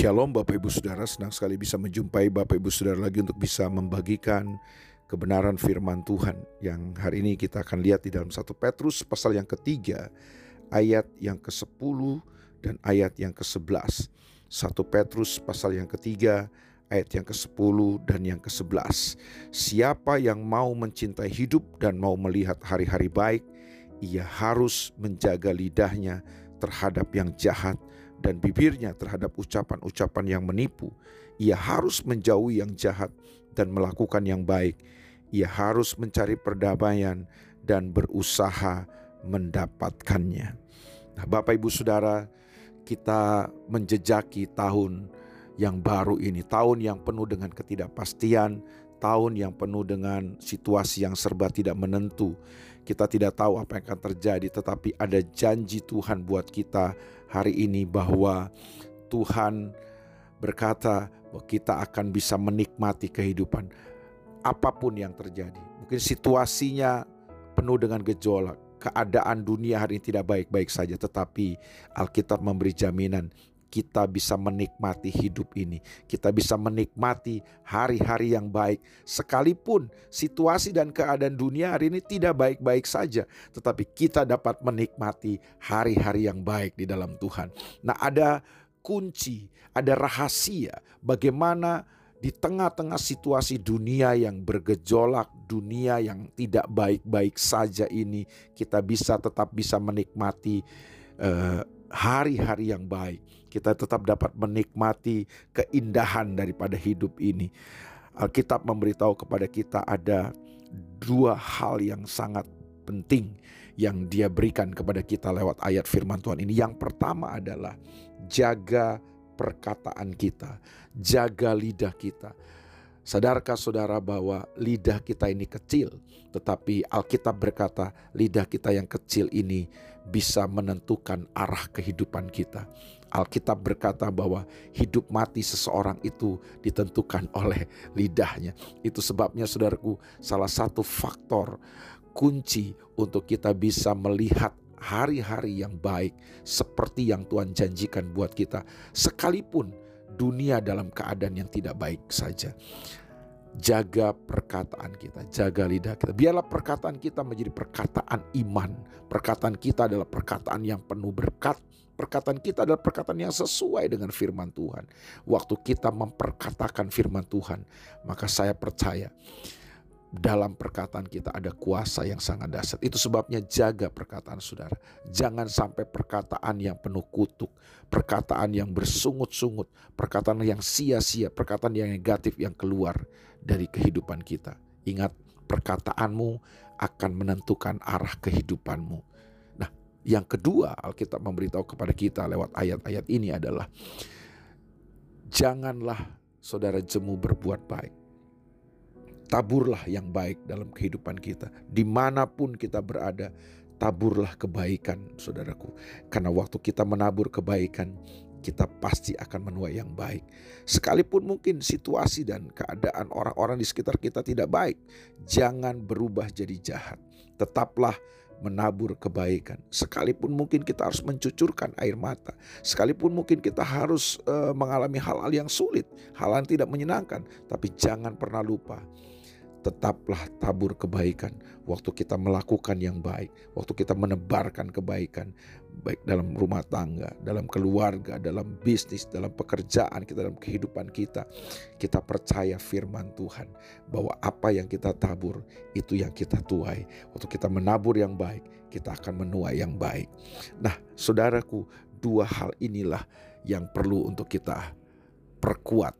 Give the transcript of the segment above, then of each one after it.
Shalom Bapak Ibu Saudara, senang sekali bisa menjumpai Bapak Ibu Saudara lagi untuk bisa membagikan kebenaran firman Tuhan yang hari ini kita akan lihat di dalam satu Petrus pasal yang ketiga ayat yang ke-10 dan ayat yang ke-11. Satu Petrus pasal yang ketiga ayat yang ke-10 dan yang ke-11. Siapa yang mau mencintai hidup dan mau melihat hari-hari baik, ia harus menjaga lidahnya terhadap yang jahat dan bibirnya terhadap ucapan-ucapan yang menipu. Ia harus menjauhi yang jahat dan melakukan yang baik. Ia harus mencari perdamaian dan berusaha mendapatkannya. Nah, Bapak Ibu Saudara, kita menjejaki tahun yang baru ini, tahun yang penuh dengan ketidakpastian, tahun yang penuh dengan situasi yang serba tidak menentu. Kita tidak tahu apa yang akan terjadi, tetapi ada janji Tuhan buat kita hari ini bahwa Tuhan berkata bahwa kita akan bisa menikmati kehidupan apa pun yang terjadi. Mungkin situasinya penuh dengan gejolak, keadaan dunia hari ini tidak baik-baik saja, tetapi Alkitab memberi jaminan kita bisa menikmati hidup ini. Kita bisa menikmati hari-hari yang baik. Sekalipun situasi dan keadaan dunia hari ini tidak baik-baik saja. Tetapi kita dapat menikmati hari-hari yang baik di dalam Tuhan. Nah ada kunci, ada rahasia bagaimana di tengah-tengah situasi dunia yang bergejolak, dunia yang tidak baik-baik saja ini, kita bisa tetap bisa menikmati uh, hari-hari yang baik. Kita tetap dapat menikmati keindahan daripada hidup ini. Alkitab memberitahu kepada kita ada dua hal yang sangat penting yang dia berikan kepada kita lewat ayat firman Tuhan ini. Yang pertama adalah jaga perkataan kita, jaga lidah kita. Sadarkah saudara bahwa lidah kita ini kecil, tetapi Alkitab berkata lidah kita yang kecil ini bisa menentukan arah kehidupan kita. Alkitab berkata bahwa hidup mati seseorang itu ditentukan oleh lidahnya. Itu sebabnya saudaraku salah satu faktor kunci untuk kita bisa melihat hari-hari yang baik seperti yang Tuhan janjikan buat kita sekalipun dunia dalam keadaan yang tidak baik saja jaga perkataan kita, jaga lidah kita. Biarlah perkataan kita menjadi perkataan iman. Perkataan kita adalah perkataan yang penuh berkat. Perkataan kita adalah perkataan yang sesuai dengan firman Tuhan. Waktu kita memperkatakan firman Tuhan, maka saya percaya dalam perkataan kita ada kuasa yang sangat dahsyat. Itu sebabnya jaga perkataan saudara. Jangan sampai perkataan yang penuh kutuk, perkataan yang bersungut-sungut, perkataan yang sia-sia, perkataan yang negatif yang keluar dari kehidupan kita. Ingat, perkataanmu akan menentukan arah kehidupanmu. Nah, yang kedua Alkitab memberitahu kepada kita lewat ayat-ayat ini adalah janganlah saudara jemu berbuat baik taburlah yang baik dalam kehidupan kita. Di mana pun kita berada, taburlah kebaikan, saudaraku. Karena waktu kita menabur kebaikan, kita pasti akan menuai yang baik. Sekalipun mungkin situasi dan keadaan orang-orang di sekitar kita tidak baik, jangan berubah jadi jahat. Tetaplah menabur kebaikan. Sekalipun mungkin kita harus mencucurkan air mata, sekalipun mungkin kita harus uh, mengalami hal-hal yang sulit, hal yang tidak menyenangkan, tapi jangan pernah lupa tetaplah tabur kebaikan waktu kita melakukan yang baik, waktu kita menebarkan kebaikan baik dalam rumah tangga, dalam keluarga, dalam bisnis, dalam pekerjaan kita, dalam kehidupan kita. Kita percaya firman Tuhan bahwa apa yang kita tabur itu yang kita tuai. Waktu kita menabur yang baik, kita akan menuai yang baik. Nah, saudaraku, dua hal inilah yang perlu untuk kita perkuat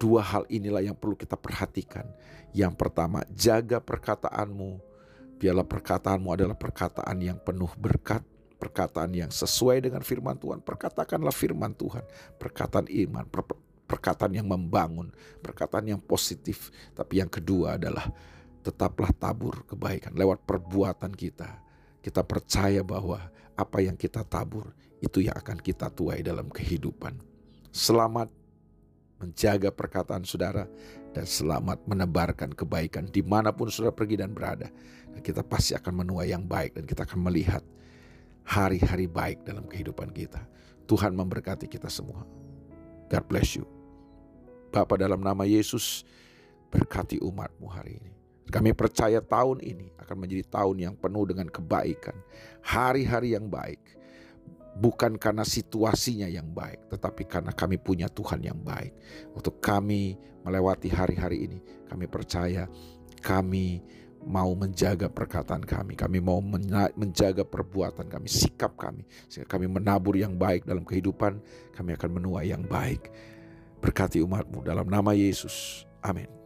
Dua hal inilah yang perlu kita perhatikan. Yang pertama, jaga perkataanmu. Biarlah perkataanmu adalah perkataan yang penuh berkat, perkataan yang sesuai dengan firman Tuhan. Perkatakanlah firman Tuhan, perkataan iman, per perkataan yang membangun, perkataan yang positif. Tapi yang kedua adalah tetaplah tabur kebaikan lewat perbuatan kita. Kita percaya bahwa apa yang kita tabur itu yang akan kita tuai dalam kehidupan. Selamat menjaga perkataan saudara, dan selamat menebarkan kebaikan di mana pun saudara pergi dan berada. Dan kita pasti akan menuai yang baik dan kita akan melihat hari-hari baik dalam kehidupan kita. Tuhan memberkati kita semua. God bless you. Bapak dalam nama Yesus berkati umatmu hari ini. Kami percaya tahun ini akan menjadi tahun yang penuh dengan kebaikan. Hari-hari yang baik. Bukan karena situasinya yang baik, tetapi karena kami punya Tuhan yang baik. Untuk kami melewati hari-hari ini, kami percaya kami mau menjaga perkataan kami, kami mau menjaga perbuatan kami, sikap kami, sehingga kami menabur yang baik dalam kehidupan, kami akan menuai yang baik. Berkati umatmu dalam nama Yesus. Amin.